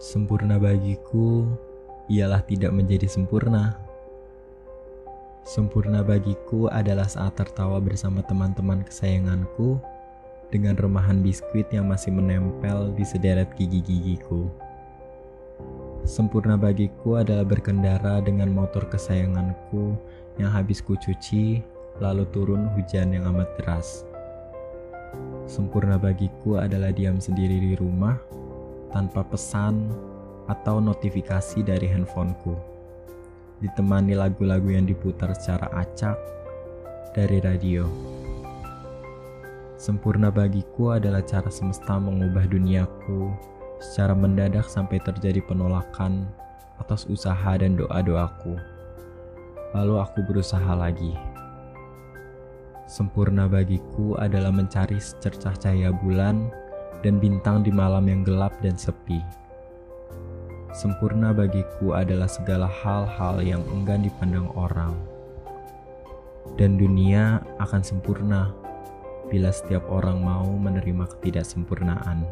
Sempurna bagiku ialah tidak menjadi sempurna. Sempurna bagiku adalah saat tertawa bersama teman-teman kesayanganku dengan remahan biskuit yang masih menempel di sederet gigi-gigiku. Sempurna bagiku adalah berkendara dengan motor kesayanganku yang habis kucuci lalu turun hujan yang amat deras. Sempurna bagiku adalah diam sendiri di rumah tanpa pesan atau notifikasi dari handphoneku. Ditemani lagu-lagu yang diputar secara acak dari radio. Sempurna bagiku adalah cara semesta mengubah duniaku secara mendadak sampai terjadi penolakan atas usaha dan doa-doaku. Lalu aku berusaha lagi. Sempurna bagiku adalah mencari secercah cahaya bulan dan bintang di malam yang gelap dan sepi. Sempurna bagiku adalah segala hal-hal yang enggan dipandang orang, dan dunia akan sempurna bila setiap orang mau menerima ketidaksempurnaan.